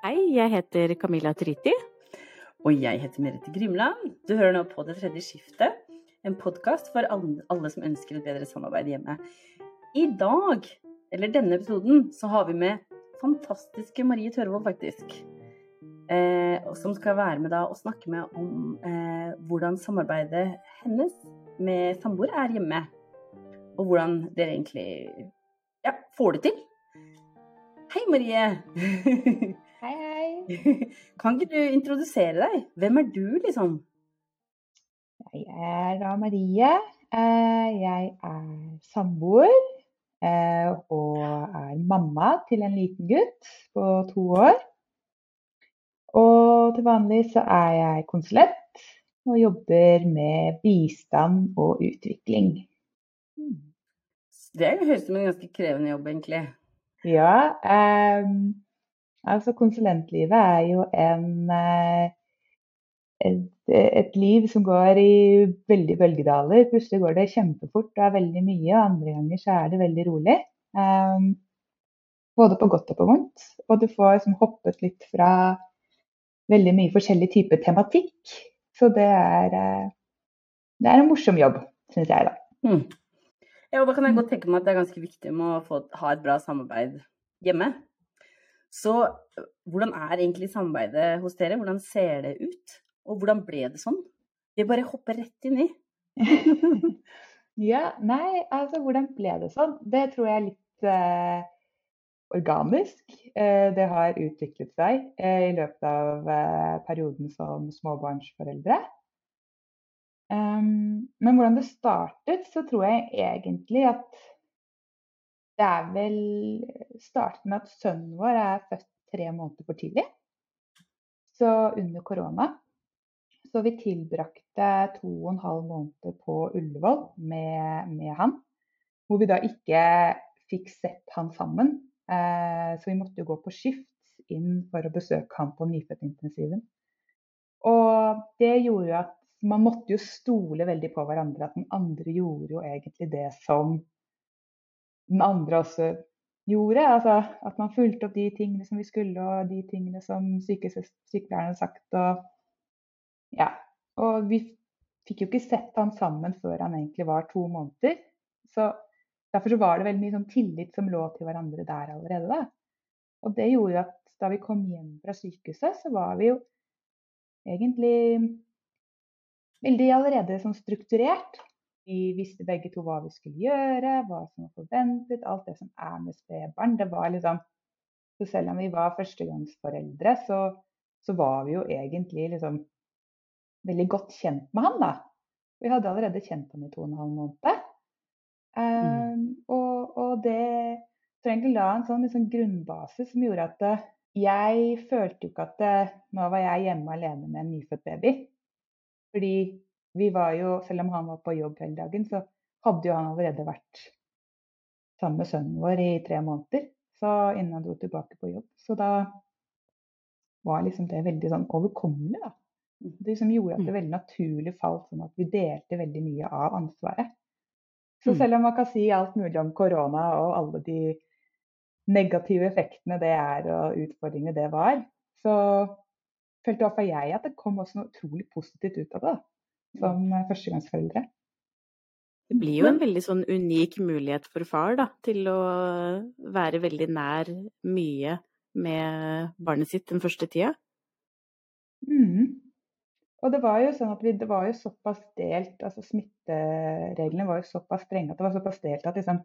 Hei, jeg heter Camilla Triti. Og jeg heter Merete Grimland. Du hører nå på Det tredje skiftet, en podkast for alle som ønsker et bedre samarbeid hjemme. I dag, eller denne episoden, så har vi med fantastiske Marie Tørvold, faktisk. Eh, som skal være med da og snakke med om eh, hvordan samarbeidet hennes med samboer er hjemme. Og hvordan dere egentlig ja, får det til. Hei, Marie. Kan ikke du introdusere deg? Hvem er du, liksom? Jeg er da Marie. Eh, jeg er samboer eh, og er mamma til en liten gutt på to år. Og til vanlig så er jeg konsulent og jobber med bistand og utvikling. Det høres ut som en ganske krevende jobb, egentlig. Ja. Um, Altså, konsulentlivet er jo en eh, et, et, liv som går i veldig bølgedaler. Plutselig går det kjempefort og er veldig mye, og andre ganger så er det veldig rolig. Um, både på godt og på vondt. Og du får liksom hoppet litt fra veldig mye forskjellig type tematikk. Så det er, eh, det er en morsom jobb, syns jeg, da. Mm. Ja, og da kan jeg godt tenke meg at det er ganske viktig med å få, ha et bra samarbeid hjemme. Så hvordan er egentlig samarbeidet hos dere? Hvordan ser det ut? Og hvordan ble det sånn? Vi bare hopper rett inn i. ja, nei, altså hvordan ble det sånn? Det tror jeg er litt eh, organisk. Eh, det har utviklet seg eh, i løpet av perioden som småbarnsforeldre. Um, men hvordan det startet, så tror jeg egentlig at det er vel startet med at sønnen vår er født tre måneder for tidlig. Så under korona. Så vi tilbrakte to og en halv måned på Ullevål med, med han. Hvor vi da ikke fikk sett han sammen. Eh, så vi måtte jo gå på skift inn for å besøke han på nyfødtintensiven. Og det gjorde jo at man måtte jo stole veldig på hverandre. At den andre gjorde jo egentlig det som den andre også gjorde. Altså at man fulgte opp de tingene som vi skulle, og de tingene som sykepleierne hadde sagt. Og, ja. og vi fikk jo ikke sett han sammen før han egentlig var to måneder. Så derfor så var det veldig mye sånn tillit som lå til hverandre der allerede. Da. Og det gjorde at da vi kom hjem fra sykehuset, så var vi jo egentlig veldig allerede sånn strukturert. Vi visste begge to hva vi skulle gjøre, hva som var forventet, alt det som er med spedbarn. Det var liksom Så selv om vi var førstegangsforeldre, så, så var vi jo egentlig liksom veldig godt kjent med han, da. Vi hadde allerede kjent ham i to og en halv måned. Um, mm. Ehm, og, og, det så egentlig la en sånn liksom, grunnbase som gjorde at uh, jeg følte jo ikke at uh, nå var jeg hjemme alene med en nyfødt baby. Fordi vi var jo, selv om han var på jobb hele dagen, så hadde jo han allerede vært sammen med sønnen vår i tre måneder. Så innen han dro tilbake på jobb. Så da var liksom det veldig sånn overkommelig, da. Det som gjorde at det mm. veldig naturlig falt sånn at vi delte veldig mye av ansvaret. Så mm. selv om man kan si alt mulig om korona og alle de negative effektene det er og utfordringene det var, så følte i hvert fall jeg at det kom også noe utrolig positivt ut av det som førstegangsforeldre. Det blir jo en veldig sånn unik mulighet for far da, til å være veldig nær mye med barnet sitt den første tida. Mm. Og det var jo sånn at vi, det var jo såpass delt, altså smittereglene var jo såpass strenge at det var såpass delt at liksom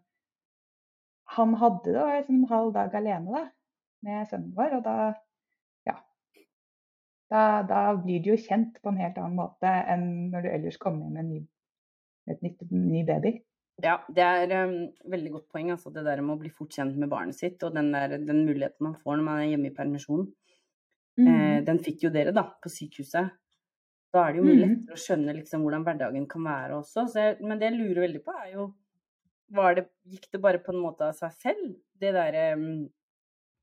Han hadde da liksom en halv dag alene da, med sønnen vår, og da da, da, blir du jo kjent på en helt annen måte enn når du ellers kommer med en ny, et nytt, ny baby. Ja, det er um, veldig godt poeng, altså, det der med å bli fort kjent med barnet sitt, og den, der, den muligheten man får når man er hjemme i permisjon. Mm. Eh, den fikk jo dere, da, på sykehuset. Da er det jo mye mm. lettere å skjønne liksom, hvordan hverdagen kan være også. Jeg, men det jeg lurer veldig på, er jo det, Gikk det bare på en måte av seg selv? Det derre um,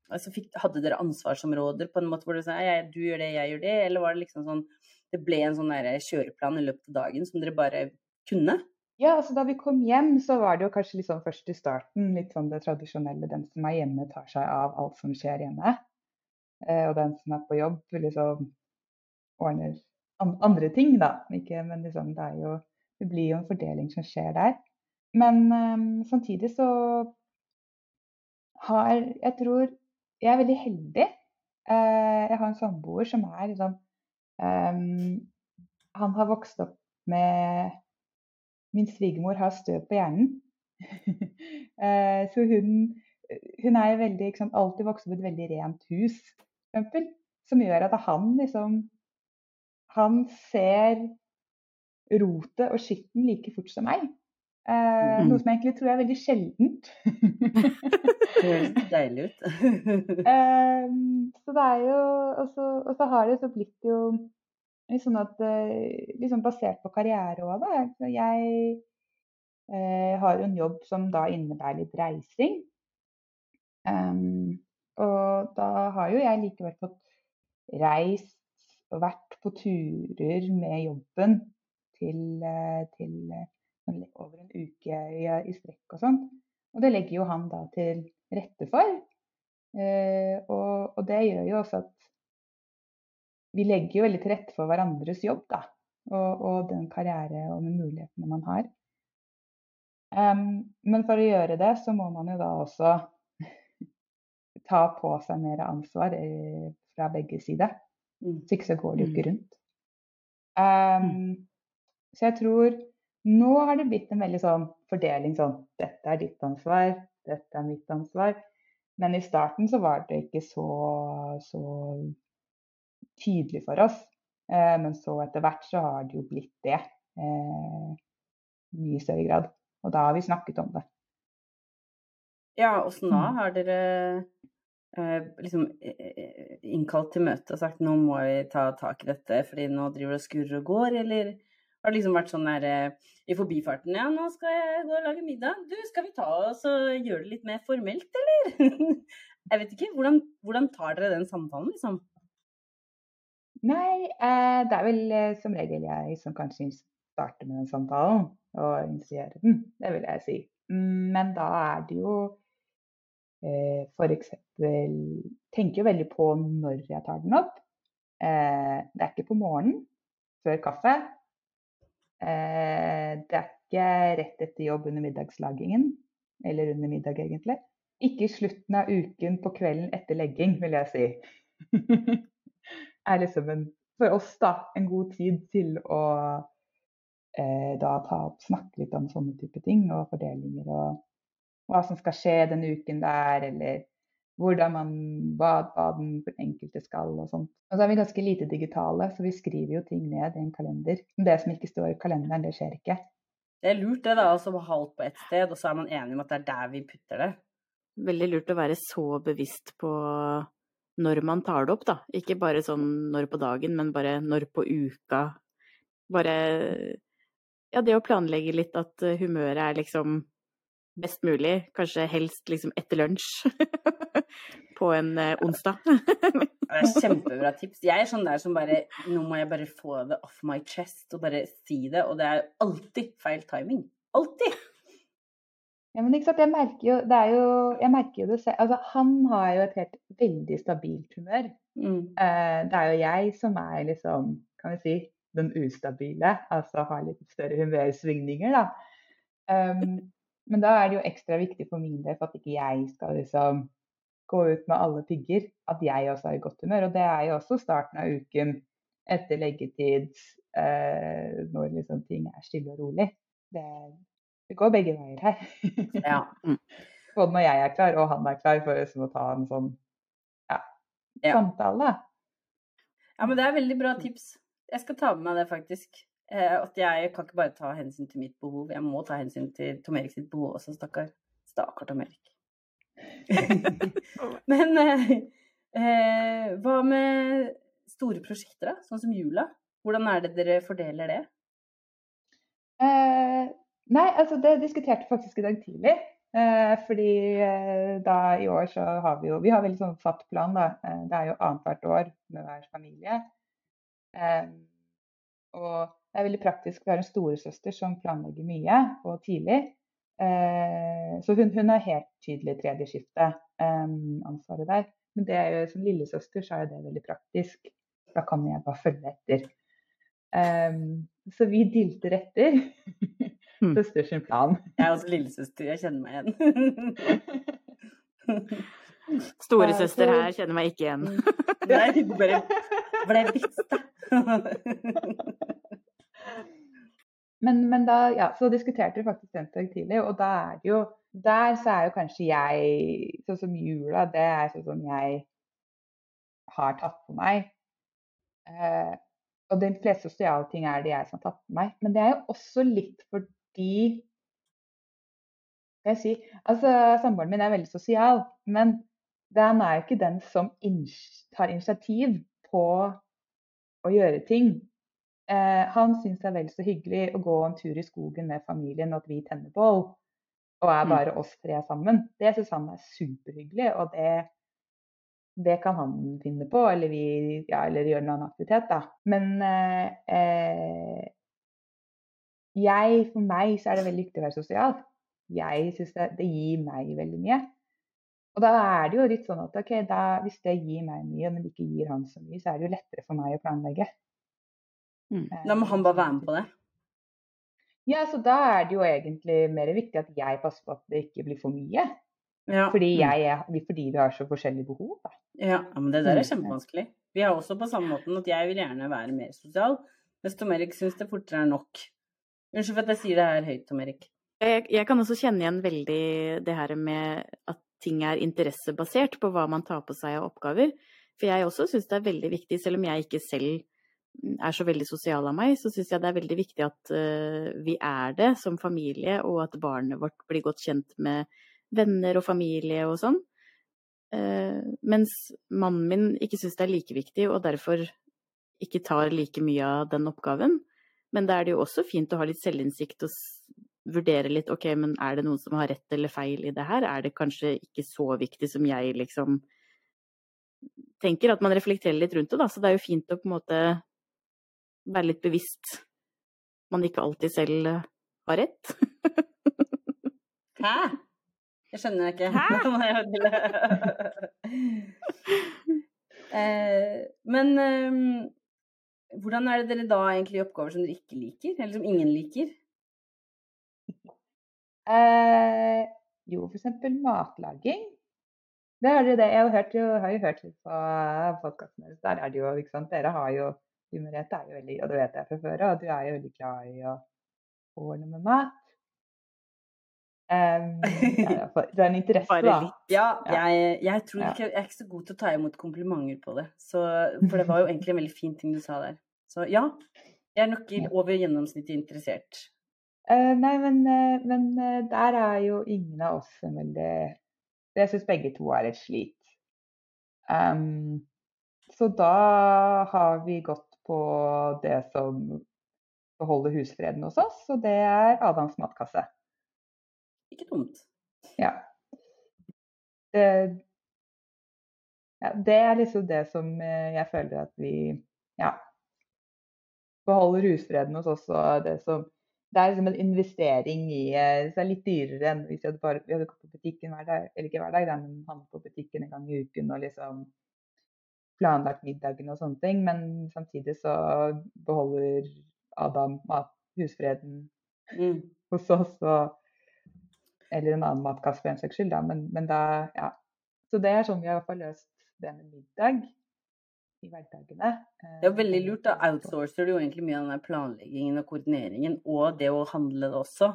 altså, fikk, Hadde dere ansvarsområder på en måte hvor dere sa du gjør det, jeg gjør det, eller var det liksom sånn det ble en sånn kjøreplan i løpet av dagen som dere bare kunne? Ja, altså Da vi kom hjem, så var det jo kanskje sånn først i starten litt sånn det tradisjonelle. Den som er hjemme, tar seg av alt som skjer hjemme. Eh, og den som er på jobb, liksom ordner andre ting, da. Ikke, men liksom, det, jo, det blir jo en fordeling som skjer der. Men eh, samtidig så har Jeg tror jeg er veldig heldig. Uh, jeg har en samboer som er liksom um, Han har vokst opp med Min svigermor har støv på hjernen. uh, så hun, hun er veldig, liksom, alltid vokst opp i et veldig rent hus, eksempel, som gjør at han liksom Han ser rotet og skitten like fort som meg. Eh, mm. Noe som jeg egentlig tror er veldig sjeldent. det høres deilig ut. eh, så det er jo Og så har det så blitt jo sånn at eh, liksom basert på karriere òg, da. Jeg eh, har jo en jobb som da innebærer litt reising. Um, og da har jo jeg likevel fått reist og vært på turer med jobben til, eh, til over en uke i, i strekk og sånn. Og det legger jo han da til rette for. Eh, og, og, det gjør jo også at vi legger jo veldig til rette for hverandres jobb, da. Og, og den karriere og de mulighetene man har. Um, men for å gjøre det, så må man jo da også ta på seg mer ansvar eh, fra begge sider. Mm. Så ikke så går det jo ikke mm. rundt. Um, så jeg tror nå har det blitt en veldig sånn fordeling sånn Dette er ditt ansvar, dette er mitt ansvar. Men i starten så var det ikke så, så tydelig for oss. Eh, men så etter hvert så har det jo blitt det. Eh, mye større grad. Og da har vi snakket om det. Ja, åssen da? Mm. Har dere eh, liksom eh, innkalt til møte og sagt nå må vi ta tak i dette fordi nå driver det og skurrer og går, eller? Har det liksom vært sånn der eh, i forbifarten Ja, nå skal jeg gå og lage middag. Du, skal vi ta oss og gjøre det litt mer formelt, eller? jeg vet ikke. Hvordan, hvordan tar dere den samtalen, liksom? Nei, eh, det er vel eh, som regel jeg som kanskje starter med den samtalen og initierer den. Det vil jeg si. Mm, men da er det jo eh, f.eks. Tenker jo veldig på når jeg tar den opp. Eh, det er ikke på morgenen før kaffe. Eh, det er ikke rett etter jobb under middagslagingen, eller under middag egentlig. Ikke slutten av uken på kvelden etter legging, vil jeg si. er liksom en, for oss da, en god tid til å eh, da ta opp, snakke litt om sånne type ting og fordelinger og hva som skal skje denne uken der, eller hvordan man, hva, hva den enkelte skal og sånt. Og så er vi ganske lite digitale, så vi skriver jo ting ned i en kalender. Det som ikke står i kalenderen, det skjer ikke. Det er lurt det, da, altså å ha alt på ett sted, og så er man enig om at det er der vi putter det. Veldig lurt å være så bevisst på når man tar det opp, da. Ikke bare sånn når på dagen, men bare når på uka. Bare ja, det å planlegge litt at humøret er liksom best mulig. Kanskje helst liksom etter lunsj på en eh, onsdag. det er kjempebra tips. Jeg er sånn der som bare Nå må jeg bare få det off my chest og bare si det. Og det er alltid feil timing. Alltid! Ja, men ikke sant, jeg merker jo det er jo Jeg merker jo det selv. Altså, han har jo et helt veldig stabilt humør. Mm. Eh, det er jo jeg som er liksom, kan vi si, den ustabile. Altså har litt større humørsvingninger, da. Um, men da er det jo ekstra viktig for min del for at ikke jeg skal liksom gå ut med alle pigger, at jeg også er i godt humør. Og det er jo også starten av uken etter leggetid, eh, når liksom ting er stille og rolig. Det, det går begge veier her. ja. Mm. Både når jeg er klar og han er klar for liksom å ta en sånn ja, ja. samtale. Ja, men det er veldig bra tips. Jeg skal ta med meg det, faktisk. Eh, at jeg kan ikke bare ta hensyn til mitt behov, jeg må ta hensyn til Tom Erik sitt behov også, stakkar. Stakkar Tom Erik. Men eh, eh, hva med store prosjekter, da? Sånn som jula? Hvordan er det dere fordeler det? Eh, nei, altså det diskuterte faktisk i dag tidlig. Eh, fordi eh, da i år så har vi jo Vi har veldig sånn fatt plan, da. det er jo annethvert år med hver familie. og det er veldig praktisk. Vi har en storesøster som planlegger mye og tidlig. Eh, så hun, hun har helt tydelig tredje skifte, eh, ansvaret der. Men det er jo, som lillesøster så er det veldig praktisk. Da kan jeg bare følge etter. Um, så vi dilter etter mm. søsters plan. Jeg er også lillesøster, jeg kjenner meg igjen. Storesøster her kjenner meg ikke igjen. Nei, bare ble vits, da. men, men, da, ja, så diskuterte vi faktisk den tidlig, og da er det jo Der så er jo kanskje jeg Sånn som jula, det er sånn som jeg har tatt på meg. Eh, og de fleste sosiale ting er det jeg som har tatt på meg. Men det er jo også litt fordi jeg si, altså Samboeren min er veldig sosial, men den er jo ikke den som tar initiativ på å gjøre ting. Eh, han syns det er vel så hyggelig å gå en tur i skogen med familien, og at vi tenner bål. Og er mm. bare oss tre sammen. Det syns han er superhyggelig, og det, det, kan han finne på. Eller, vi, ja, eller gjøre en annen aktivitet, da. Men eh, eh, jeg, for meg så er det veldig viktig å være sosial. Jeg syns det, det gir meg veldig mye. Og da er det jo litt sånn at okay, da, hvis det gir meg mye, men ikke gir han så mye, så er det jo lettere for meg å planlegge. Mm. Eh, da må han bare være med på det? Ja, så da er det jo egentlig mer viktig at jeg passer på at det ikke blir for mye. Ja. Fordi, jeg, er, fordi, vi har så forskjellige behov. Da. Ja, men det der er mm. kjempevanskelig. Vi har også på samme måten at jeg vil gjerne være mer sosial, mens Tom Erik syns det fortere er nok. Unnskyld for at jeg sier det her høyt, Tom Erik. Jeg, jeg, kan også kjenne igjen veldig det her med at ting er interessebasert på hva man tar på seg av oppgaver. For jeg også syns det er veldig viktig, selv om jeg ikke selv er så veldig sosial av meg, så syns jeg det er veldig viktig at uh, vi er det som familie, og at barnet vårt blir godt kjent med venner og familie og sånn. Uh, mens mannen min ikke syns det er like viktig, og derfor ikke tar like mye av den oppgaven. Men da er det jo også fint å ha litt selvinnsikt og vurdere litt ok, men er det noen som har rett eller feil i det her? Er det kanskje ikke så viktig som jeg liksom tenker? At man reflekterer litt rundt det, da. Så det er jo fint å på en måte være litt bevisst. Man ikke alltid selv eh, har rett. Hæ? Jeg skjønner ikke. Hæ? eh, men eh, hvordan er det dere da egentlig i oppgaver som dere ikke liker, eller som ingen liker? Eh, jo, f.eks. matlaging. Det er det. Jeg har, hørt, jeg har jo hørt litt på podkasten deres. Der er det jo, ikke sant. Dere har jo Du Merete er jo veldig, og det vet jeg fra før og du er jo veldig glad i å ordne med mat. Um, ja, det er en interesse, da. Ja, jeg, jeg, tror ikke, jeg er ikke så god til å ta imot komplimenter på det. Så, for det var jo egentlig en veldig fin ting du sa der. Så ja, jeg er nok over gjennomsnittet interessert. Uh, nei, men, uh, men uh, der er jo ingen av oss en veldig Jeg syns begge to er et slit. Um, så da har vi gått på det som beholder husfreden hos oss, og det er Adams matkasse. Ikke dumt. Ja. Det, ja, det er liksom det som jeg føler at vi ja, beholder husfreden hos oss, og det som det er liksom en investering i eh, Så det er litt dyrere enn hvis vi hadde, bare, vi hadde gått på butikken hver dag, eller ikke hver dag, men handlet på butikken en gang i uken og liksom planlagt middagen og sånne ting. Men samtidig så beholder Adam husfreden mm. hos oss. Og, eller en annen matkasse for en saks skyld, da. Men, men da, ja. Så det er sånn vi har løst det med middag i hverdagene. Det er veldig lurt. Da outsourcer du jo egentlig mye av den planleggingen og koordineringen, og det å handle det også.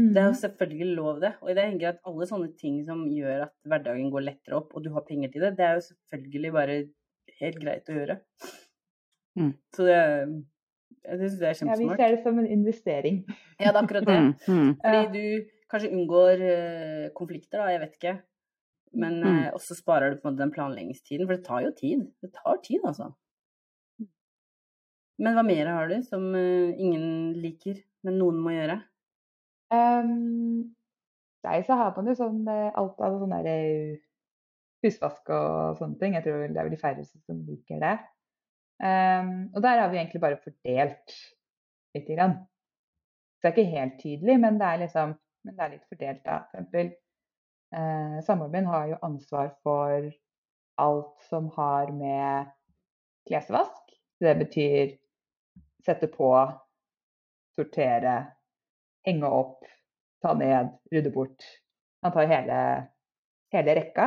Mm. Det er jo mm. selvfølgelig lov, det. Og jeg tenker at alle sånne ting som gjør at hverdagen går lettere opp, og du har penger til det, det er jo selvfølgelig bare helt greit å gjøre. Mm. Så det jeg synes det er kjempesmart. Ja, vi ser det som en investering. Ja, det er akkurat det. Mm. mm. Fordi du kanskje unngår uh, konflikter, da, jeg vet ikke. Men mm. eh, også sparer du på den planleggingstiden, for det tar jo tid. Det tar tid, altså. Men hva mer har du som uh, ingen liker, men noen må gjøre? Um, nei, så har man jo sånn eh, alt av sånn derre husvask og sånne ting. Jeg tror det er vel de færreste som liker det. Um, og der har vi egentlig bare fordelt lite grann. Det er ikke helt tydelig, men det er liksom men det er litt fordelt, da. For eksempel Eh, Samboeren har jo ansvar for alt som har med klesvask. Det betyr sette på, sortere, henge opp, ta ned, rydde bort. Han tar hele, hele rekka.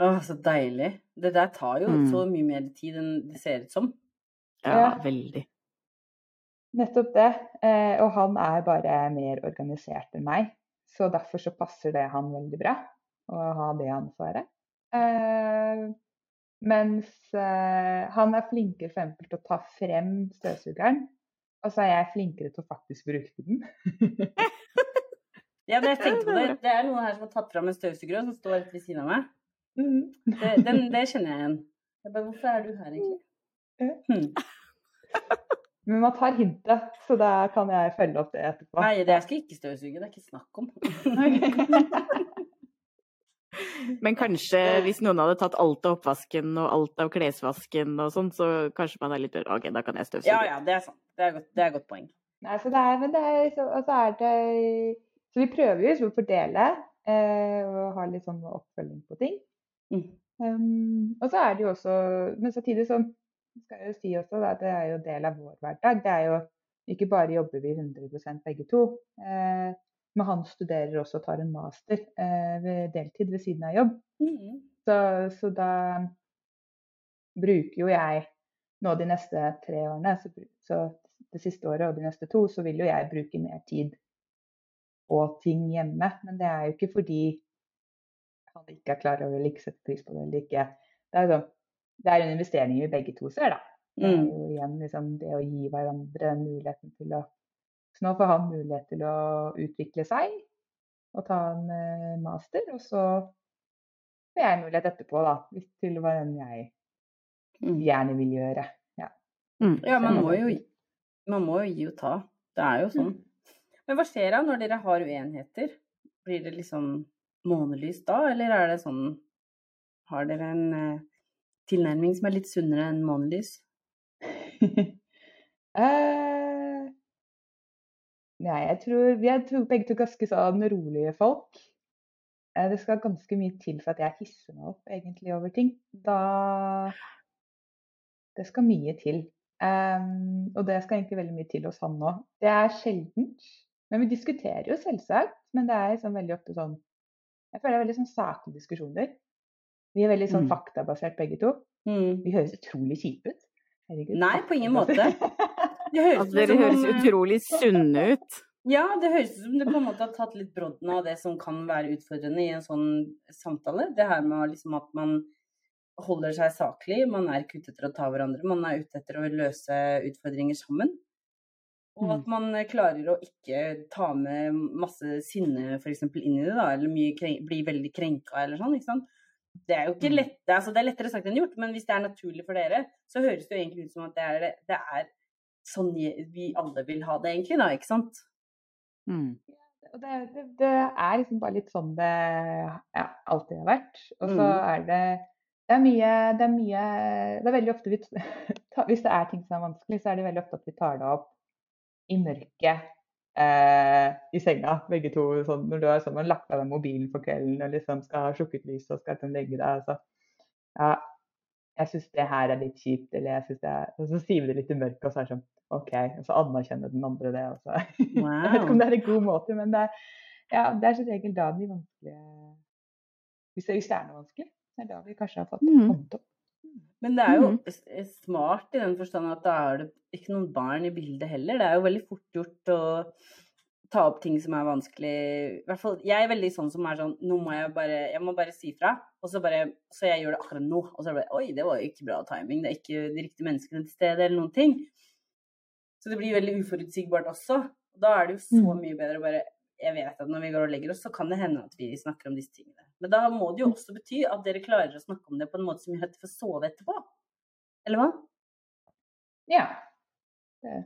Å, så deilig. Det der tar jo Mm. så mye mer tid enn det ser ut som. Ja, Ja. veldig. Nettopp det. Eh, og han er bare mer organisert enn meg. Så derfor så passer det han veldig bra å ha det ansvaret. Eh, mens eh, han er flinkere for eksempel til å ta frem støvsugeren. Og så er jeg flinkere til å faktisk bruke den. Ja, men jeg tenkte på det det. er er noen her som har tatt fram en støvsuger og som står rett ved siden av meg. Mhm. Det, den, det kjenner jeg igjen. Jeg bare, hvorfor er du her egentlig? Hmm. Men man tar hintet, så da kan jeg følge opp det etterpå. Nei, det skal ikke støvsuge. Det er ikke snakk om. Men kanskje hvis noen hadde tatt alt av oppvasken og alt av klesvasken og sånn, så kanskje man er litt mer OK, da kan jeg støvsuge. Ja, ja, det er sant. Det er godt, det er godt poeng. Nei, så det er, men det er, så, og så er det Så vi prøver jo liksom å fordele eh, og ha litt sånn oppfølging på ting. Mm. Um, og så er det jo også Men samtidig så skal jeg jo si også da, at det er jo del av vår hverdag. Det er jo ikke bare jobber vi 100 begge to. Eh, men han studerer også og tar en master eh, ved deltid ved siden av jobb. Mm. Så, så da bruker jo jeg nå de neste tre årene, så, så det siste året og de neste to, så vil jo jeg bruke mer tid på ting hjemme. Men det er jo ikke fordi han ikke er klar over eller ikke setter pris på det eller ikke. Det er, sånn, det er en investering vi begge to ser, da. Det er Mm. jo igjen liksom det å gi hverandre muligheten til å Så nå får han mulighet til å utvikle seg og ta en eh, master, og så får jeg mulighet etterpå da, til hva enn jeg Mm. gjerne vil gjøre. Ja. Mm. Ja, man må jo man må jo gi og ta. Det er jo sånn. Men hva skjer da når dere har uenigheter? Blir det liksom månelys da, eller er det sånn Har dere en eh, tilnærming som er litt sunnere enn månelys? Eh, Nei, jeg tror er to- begge to ganske sånn rolige folk. Eh, Det skal ganske mye til for at jeg hisser meg opp egentlig over ting. Da Det skal mye til. Um, og det skal egentlig veldig mye til hos han òg. Det er sjeldent. Men vi diskuterer jo selvsagt. Men det er liksom veldig ofte sånn Jeg føler det er veldig sånn saklige diskusjoner. Vi er veldig sånn Mm. faktabasert begge to. Mm. Vi høres utrolig kjipe ut. Herregud. Nei, på ingen måte. Det høres Altså, dere høres om, utrolig sunne ut. Ja, det høres ut som du på en måte har tatt litt brodden av det som kan være utfordrende i en sånn samtale. Det her med liksom at man holder seg saklig, man er ikke ute etter å ta hverandre, man er ute etter å løse utfordringer sammen. Og at man klarer å ikke ta med masse sinne f.eks. inn i det, da, eller mye kren bli veldig krenka eller sånn. ikke sant? Det er jo ikke Mm. lett, altså, det er lettere sagt enn gjort, men hvis det er naturlig for dere, så høres det jo egentlig ut som at det er, det er sånn vi alle vil ha det, egentlig, da, ikke sant? Mm. Det, det, det er liksom bare litt sånn det ja, alltid har vært. Og så Mm. er det det er mye Det er mye Det er veldig ofte vi Hvis det er ting som er vanskelig, så er det veldig ofte at vi tar det opp i mørket eh, i senga, begge to. Sånn, når du har sånn, lagt av deg mobilen for kvelden og liksom skal ha slukket lyset og skal liksom legge deg. Altså. ja, jeg syns det her er litt kjipt, eller jeg synes det er Og så sier vi det litt i mørket, og så er det sånn OK. Og så anerkjenner den andre det. Og Wow. Jeg vet ikke om det er en god måte, men det er, ja, det er som regel da de vanskelige hvis det, hvis det er noe vanskelig, det er da vi kanskje har fått Mm. hånd opp. Men det er jo s- s- smart i den forstand at da er det ikke noen barn i bildet heller. Det er jo veldig fort gjort å ta opp ting som er vanskelig. I hvert fall, jeg er veldig sånn som er sånn Nå må jeg bare Jeg må bare si fra. Og så bare Så jeg gjør det akkurat nå. Og så er det bare Oi, det var jo ikke bra timing. Det er ikke de riktige menneskene til stede, eller noen ting. Så det blir veldig uforutsigbart også. Da er det jo så Mm. mye bedre å bare Jeg vet at når vi går og legger oss, så kan det hende at vi snakker om disse tingene. Men da må det jo også bety at dere klarer å snakke om det på en måte som gjør at dere får sove etterpå. Eller hva? Ja. Det.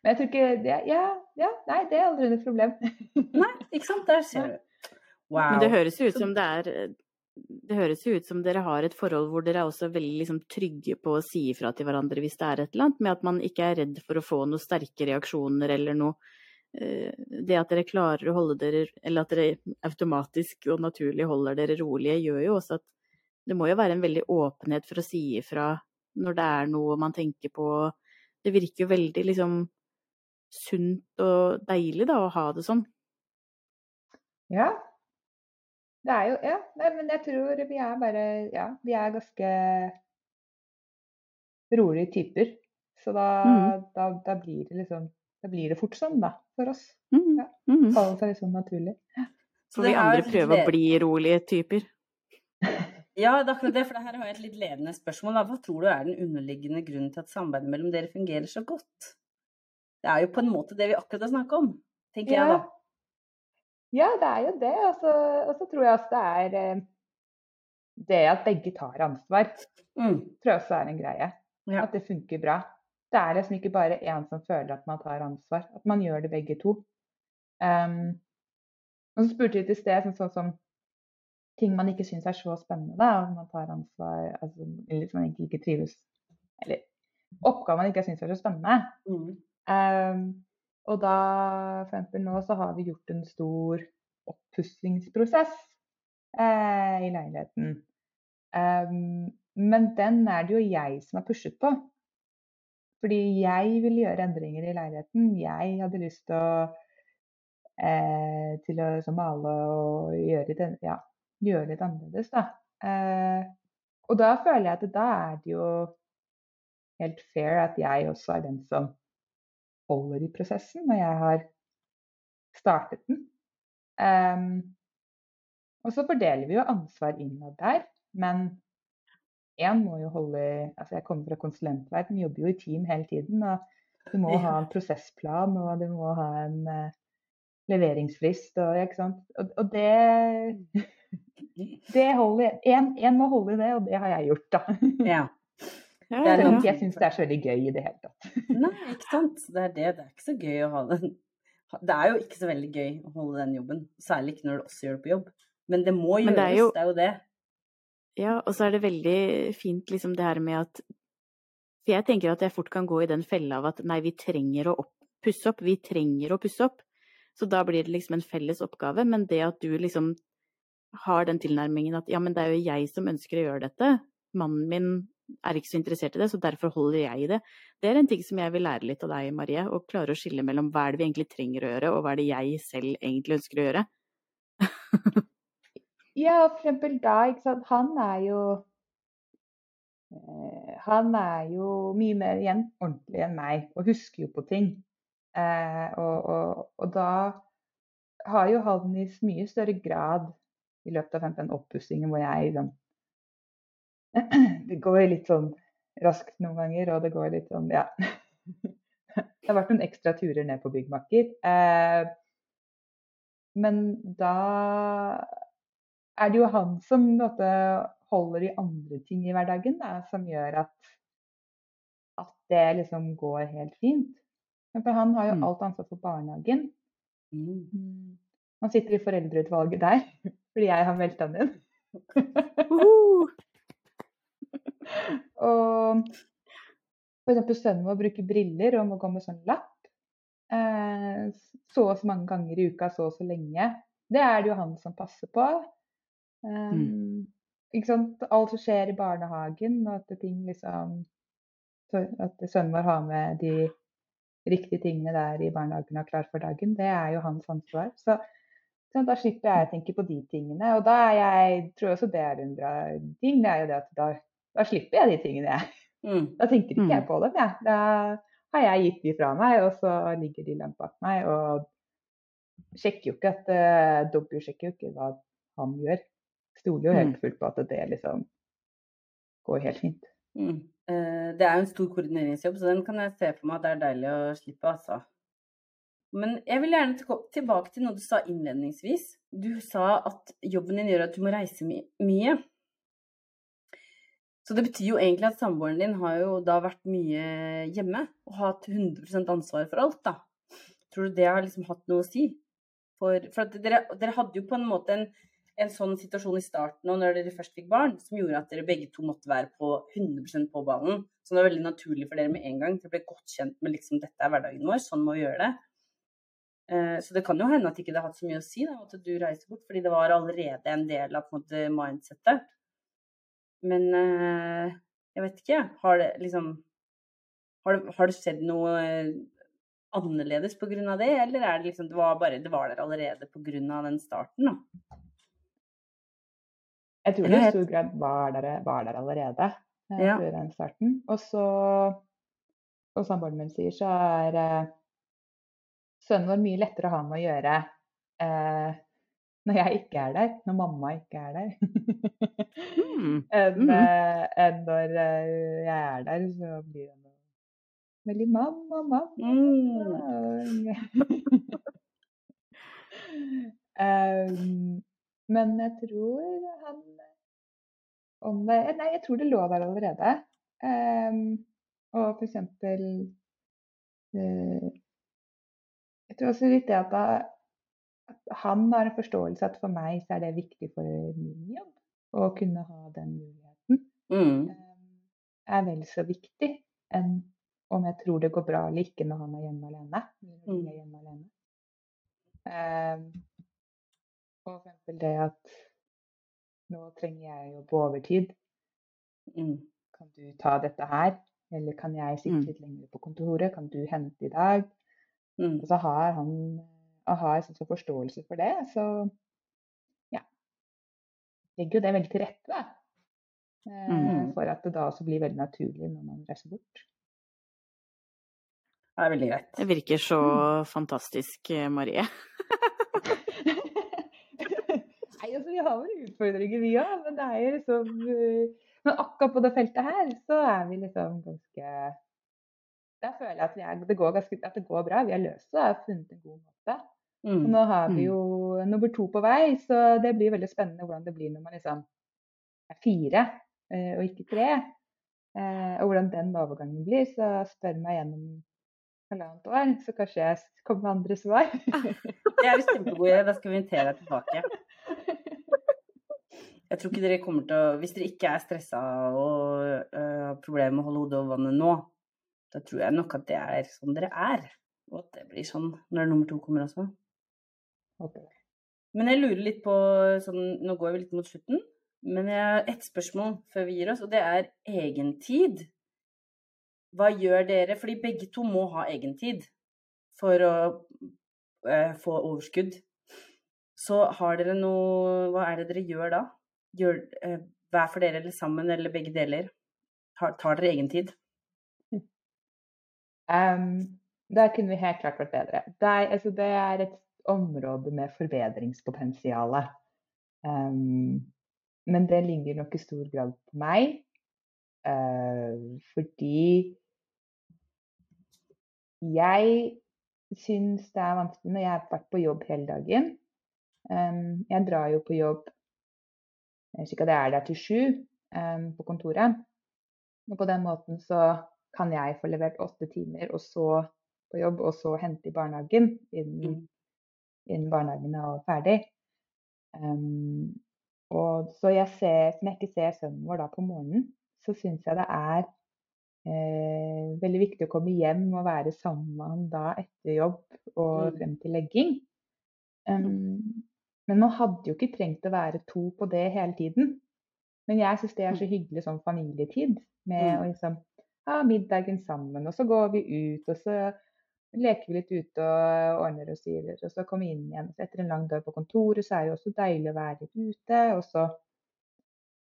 Men jeg tror ikke det, ja, ja, nei, det er aldri noe problem. Nei, ikke sant? Der ser du. Wow. Men det høres jo ut som det er det høres jo ut som dere har et forhold hvor dere er også veldig liksom, trygge på å si ifra til hverandre hvis det er et eller annet, med at man ikke er redd for å få noen sterke reaksjoner eller noe. Eh, Det at dere klarer å holde dere, eller at dere automatisk og naturlig holder dere rolige, gjør jo også at Det må jo være en veldig åpenhet for å si ifra når det er noe man tenker på. Det virker jo veldig liksom sunt og deilig da å ha det sånn. Ja. Det er jo Ja, nei, men jeg tror vi er bare Ja, vi er ganske rolige typer. Så da, mm. da, da blir det liksom Da blir det fort sånn, da, for oss. Mm. Ja. mhm. Faller seg liksom naturlig. Så vi andre prøver å bli rolige typer. Ja, det er akkurat det, for her har jeg et litt ledende spørsmål. Da. Hva tror du er den underliggende grunnen til at samarbeidet mellom dere fungerer så godt? Det er jo på en måte det vi akkurat har snakket om, tenker jeg da. Ja, det er jo det. Og så- tror jeg også det er eh, det at begge tar ansvar, Mm. tror jeg også er en greie. Ja. At det funker bra. Det er liksom ikke bare én som føler at man tar ansvar. At man gjør det begge to. Um, og så spurte vi til sted sånn, sånn som ting man ikke syns er så spennende. Da, at man tar ansvar altså, Eller som man egentlig ikke trives Eller oppgaver man ikke syns er så spennende. Mm. Um, og da, for eksempel nå, så har vi gjort en stor oppussingsprosess eh, i leiligheten. Um, men den er det jo jeg som har pushet på. Fordi jeg ville gjøre endringer i leiligheten. Jeg hadde lyst til å, eh, til å liksom, male og gjøre litt, ja, gjøre litt annerledes, da. Eh, og da føler jeg at da er det jo helt fair at jeg også er den som holder i prosessen når jeg har startet den. Um, og så fordeler vi jo ansvar innad der, men én må jo holde Altså jeg kommer fra konsulentverden, jobber jo i team hele tiden. Og du må ha en prosessplan, og du må ha en uh, leveringsfrist og ikke sant. Og, og det det holder Én må holde i det, og det har jeg gjort, da. Ja. Ja, Det er noe- jeg syns det er så veldig gøy i det hele tatt. Nei, ikke sant. Det er det. Det er ikke så gøy å ha den. Det er jo ikke så veldig gøy å holde den jobben. Særlig ikke når du også gjør det på jobb. Men det må Men gjøres. det er jo- Det er jo det. Ja, og så er det veldig fint liksom det her med at For jeg tenker at jeg fort kan gå i den fella av at nei, vi trenger å opp, pusse opp. Vi trenger å pusse opp. Så da blir det liksom en felles oppgave. Men det at du liksom har den tilnærmingen at ja, men det er jo jeg som ønsker å gjøre dette. Mannen min er ikke så interessert i det, så derfor holder jeg i det. Det er en ting som jeg vil lære litt av deg, Marie. Å klare å skille mellom hva er det vi egentlig trenger å gjøre, og hva er det jeg selv egentlig ønsker å gjøre. Ja, for eksempel da, ikke sant. Han er jo eh, Han er jo mye mer igjen ordentlig enn meg, og husker jo på ting. Eh, og, og, og da har jo han i mye større grad i løpet av den oppussingen hvor jeg liksom Det går litt sånn raskt noen ganger, og det går litt sånn, ja. Det har vært noen ekstra turer ned på byggmakker. Eh, men da er det jo han som måte, holder i andre ting i hverdagen, da, som gjør at, at det liksom går helt fint. For han har jo Mm. alt ansvar for barnehagen. Mm. Han sitter i foreldreutvalget der fordi jeg har meldt han inn. Uhu! Og eksempel sønnen vår bruker briller og må gå med sånn lapp. Eh, så og så mange ganger i uka, så og så lenge. Det er det jo han som passer på. Um, Ikke sant? Alt som skjer i barnehagen, og at ting liksom At sønnen vår har med de riktige tingene der i barnehagen og er klar for dagen, det er jo hans ansvar. Så, så da slipper jeg å tenke på de tingene. Og da er jeg tror også det er en bra ting. Det er jo det at da, da slipper jeg de tingene, jeg. Mm. Da tenker ikke Mm. jeg på dem, jeg. Da har jeg gitt de fra meg, og så ligger de langt bak meg. Og sjekker jo ikke at uh, Dobbeltsjekker jo ikke hva han gjør. Stoler jo helt Mm. fullt på at det liksom går helt fint. Mm. Eh, Det er jo en stor koordineringsjobb, så den kan jeg se for meg at det er deilig å slippe, altså. Men jeg vil gjerne tilbake til noe du sa innledningsvis. Du sa at jobben din gjør at du må reise my mye. Så det betyr jo egentlig at samboeren din har jo da vært mye hjemme og hatt 100% ansvar for alt, da. Tror du det har liksom hatt noe å si? For, for dere, dere hadde jo på en måte en, en sånn situasjon i starten og når dere først fikk barn, som gjorde at dere begge to måtte være på 100% på ballen. Så det var veldig naturlig for dere med en gang. Dere ble godt kjent med liksom dette er hverdagen vår, sånn må vi gjøre det. Eh, Så det kan jo hende at ikke det har hatt så mye å si da, at du reiser bort, fordi det var allerede en del av på mindsettet. Men eh, jeg vet ikke, har det liksom Har det, har det skjedd noe eh, annerledes av det, eller er det liksom Det var bare Det var der allerede av den starten, da? Jeg tror det i stor grad var der, var der allerede eh, Ja. før den starten. Og så, og samboeren min sier, så er eh, sønnen vår mye lettere å ha med å gjøre eh, når jeg ikke er der, når mamma ikke er der, Mm. enn Mhm. en når eh, jeg er der. Så blir han veldig mamma, mamma. Mm. um, men jeg tror han om det, Nei, jeg tror det lå der allerede. Um, og for eksempel eh, Jeg tror også litt det at, da, at han har en forståelse at for meg så er det viktig for min jobb å kunne ha den muligheten. Mm. Um, er vel så viktig enn om jeg tror det går bra eller ikke når han er hjemme alene. Når Mm. er hjemme alene. Um, og for eksempel det at nå trenger jeg å jobbe overtid. Mm. Kan du ta dette her? Eller kan jeg sitte Mm. litt lenger på kontoret? Kan du hente i dag? Mm. Og så har han og har sånn så forståelse for det, så ja. Legger jo det veldig til rette, da. Eh, Mm. For at det da også blir veldig naturlig når man reiser bort. Det er veldig greit. Det virker så Mm. fantastisk, eh, Marie. Nei, altså vi har vel utfordringer vi òg, men det er jo liksom eh, Men akkurat på det feltet her, så er vi liksom ganske Der føler jeg at, vi er, det, går ganske, at det går bra. Vi har løst det og har funnet en god måte. Og Mm. nå har vi Mm. jo nummer to på vei, så det blir veldig spennende hvordan det blir når man liksom er fire eh, og ikke tre. Eh, og hvordan den overgangen blir. Så spør meg gjennom halvannet år, så kanskje jeg kommer med andre svar. Det er en kjempegod idé. Da skal vi invitere deg tilbake. Jeg tror ikke dere kommer til å Hvis dere ikke er stressa og øh, har problemer med å holde hodet over vannet nå, da tror jeg nok at det er sånn dere er. Og at det blir sånn når nummer to kommer også. Okay. Men jeg lurer litt på sånn, Nå går vi litt mot slutten, men jeg har ett spørsmål før vi gir oss, og det er egentid. Hva gjør dere? Fordi begge to må ha egentid for å uh, få overskudd. Så har dere noe Hva er det dere gjør da? Gjør, eh, hver for dere eller sammen eller begge deler? Tar, tar dere egentid? Um, der kunne vi helt klart vært bedre. Det er, altså, det er et område med forbedringspotensial. Um, men det ligger nok i stor grad på meg. Uh, fordi jeg syns det er vanskelig når jeg har vært på jobb hele dagen. Um, jeg drar jo på jobb slik at jeg er der til sju um, på kontoret. Og på den måten så kan jeg få levert åtte timer, og så på jobb, og så hente i barnehagen innen, Mm. innen barnehagen er ferdig. Um, og så jeg ser, Når jeg ikke ser sønnen vår da på morgenen, så syns jeg det er eh, veldig viktig å komme hjem og være sammen med han da etter jobb og Mm. frem til legging. Um, men man hadde jo ikke trengt å være to på det hele tiden. Men jeg syns det er så hyggelig sånn familietid med Mm. å liksom ha middagen sammen, og så går vi ut, og så leker vi litt ute og ordner oss i og så kommer vi inn igjen. Så etter en lang dag på kontoret, så er det jo også deilig å være litt ute, og så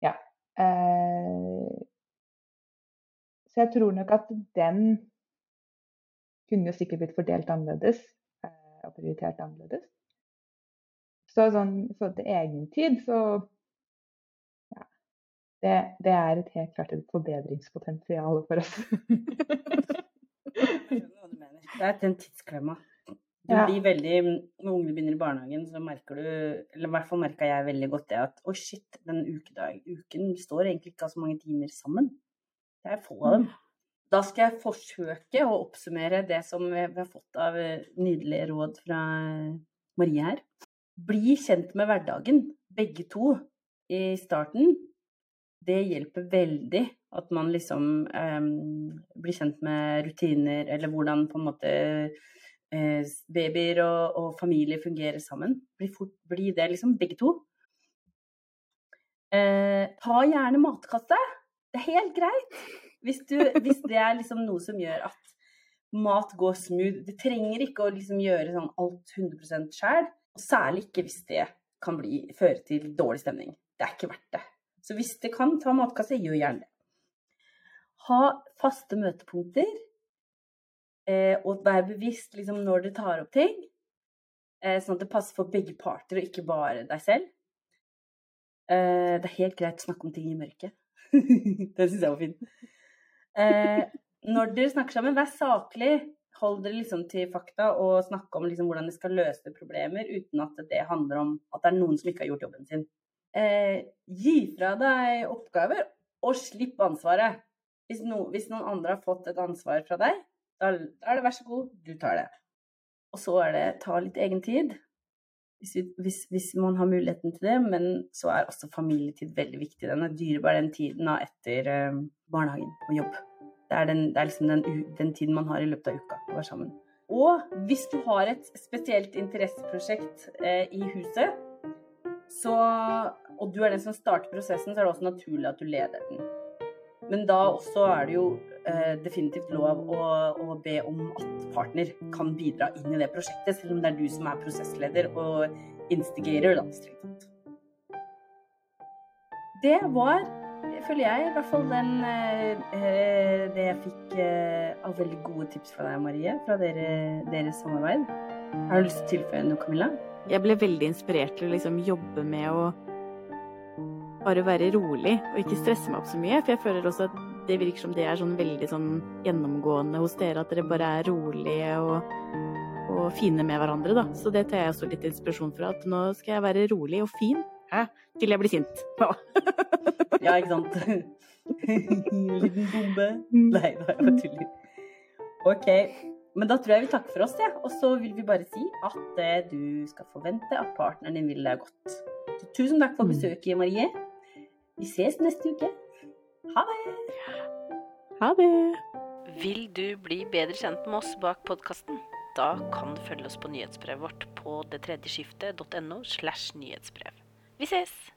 Ja. Eh, så jeg tror nok at den kunne jo sikkert blitt fordelt annerledes eh, og prioritert annerledes. Så sånn i forhold til egentid, så ja, det, det er et helt klart et forbedringspotensial for oss. Det er den tidsklemma. Du blir veldig, Når ungene begynner i barnehagen, så merker du Eller i hvert fall merka jeg veldig godt det at å shit, den ukedag, uken står egentlig ikke av så mange timer sammen. Det er få av dem. Da skal jeg forsøke å oppsummere det som vi har fått av eh, nydelige råd fra Marie her. Bli kjent med hverdagen, begge to, i starten. Det hjelper veldig at man liksom eh, blir kjent med rutiner, eller hvordan på en måte eh, babyer og, og familie fungerer sammen. Bli, fort, bli det liksom, begge to. Eh, ta gjerne matkasse. Det er helt greit. Hvis, du, hvis det er liksom noe som gjør at mat går smooth. Det trenger ikke å liksom gjøre sånn alt 100% sjæl. Og særlig ikke hvis det kan bli, føre til dårlig stemning. Det er ikke verdt det. Så hvis det kan, ta matkasse, gjør gjerne det. Ha faste møtepunkter. Eh, og vær bevisst liksom, når du tar opp ting. Eh, sånn at det passer for begge parter, og ikke bare deg selv. Eh, det er helt greit å snakke om ting i mørket. Den syns jeg var fin. Når dere snakker sammen, vær saklig. Hold dere liksom til fakta og snakk om liksom hvordan dere skal løse problemer uten at det handler om at det er noen som ikke har gjort jobben sin. Eh, gi fra deg oppgaver, og slipp ansvaret. Hvis, no, hvis, noen andre har fått et ansvar fra deg, da, er det vær så god, du tar det. Og så er det ta litt egen tid. Hvis, vi, hvis, hvis, man har muligheten til det, men så er også familietid veldig viktig. Den er dyrebar den tiden etter eh, barnehagen og jobb. Det er, den, det er liksom den, den, tiden man har i løpet av uka å være sammen. Og hvis du har et spesielt interesseprosjekt eh, i huset, så, og du er den som starter prosessen, så er det også naturlig at du leder den. Men da også er det jo eh, definitivt lov å, å, be om at partner kan bidra inn i det prosjektet, selv om det er du som er prosessleder og instigator, da. Det var føler jeg. I hvert fall den, eh, det jeg fikk eh, av veldig gode tips fra deg, Marie, fra dere, deres samarbeid. Har du lyst til å tilføye noe, Camilla? Jeg ble veldig inspirert til å liksom jobbe med å bare være rolig og ikke stresse meg opp så mye. For jeg føler også at det virker som det er sånn veldig sånn gjennomgående hos dere, at dere bare er rolige og, og fine med hverandre, da. Så det tar jeg også litt inspirasjon fra. At nå skal jeg være rolig og fin. Hæ? Til jeg blir sint. ja, ikke sant. Liten bombe. Mm. Nei da, jeg bare tuller. OK. Men da tror jeg vi takker for oss, ja. og så vil vi bare si at eh, du skal forvente at partneren din vil deg godt. Så tusen takk for mm. besøket, Marie. Vi ses neste uke. Ha det. Ha det. Vil du bli bedre kjent med oss bak podkasten? Da kan du følge oss på nyhetsbrevet vårt på det slash nyhetsbrev. Vi ses!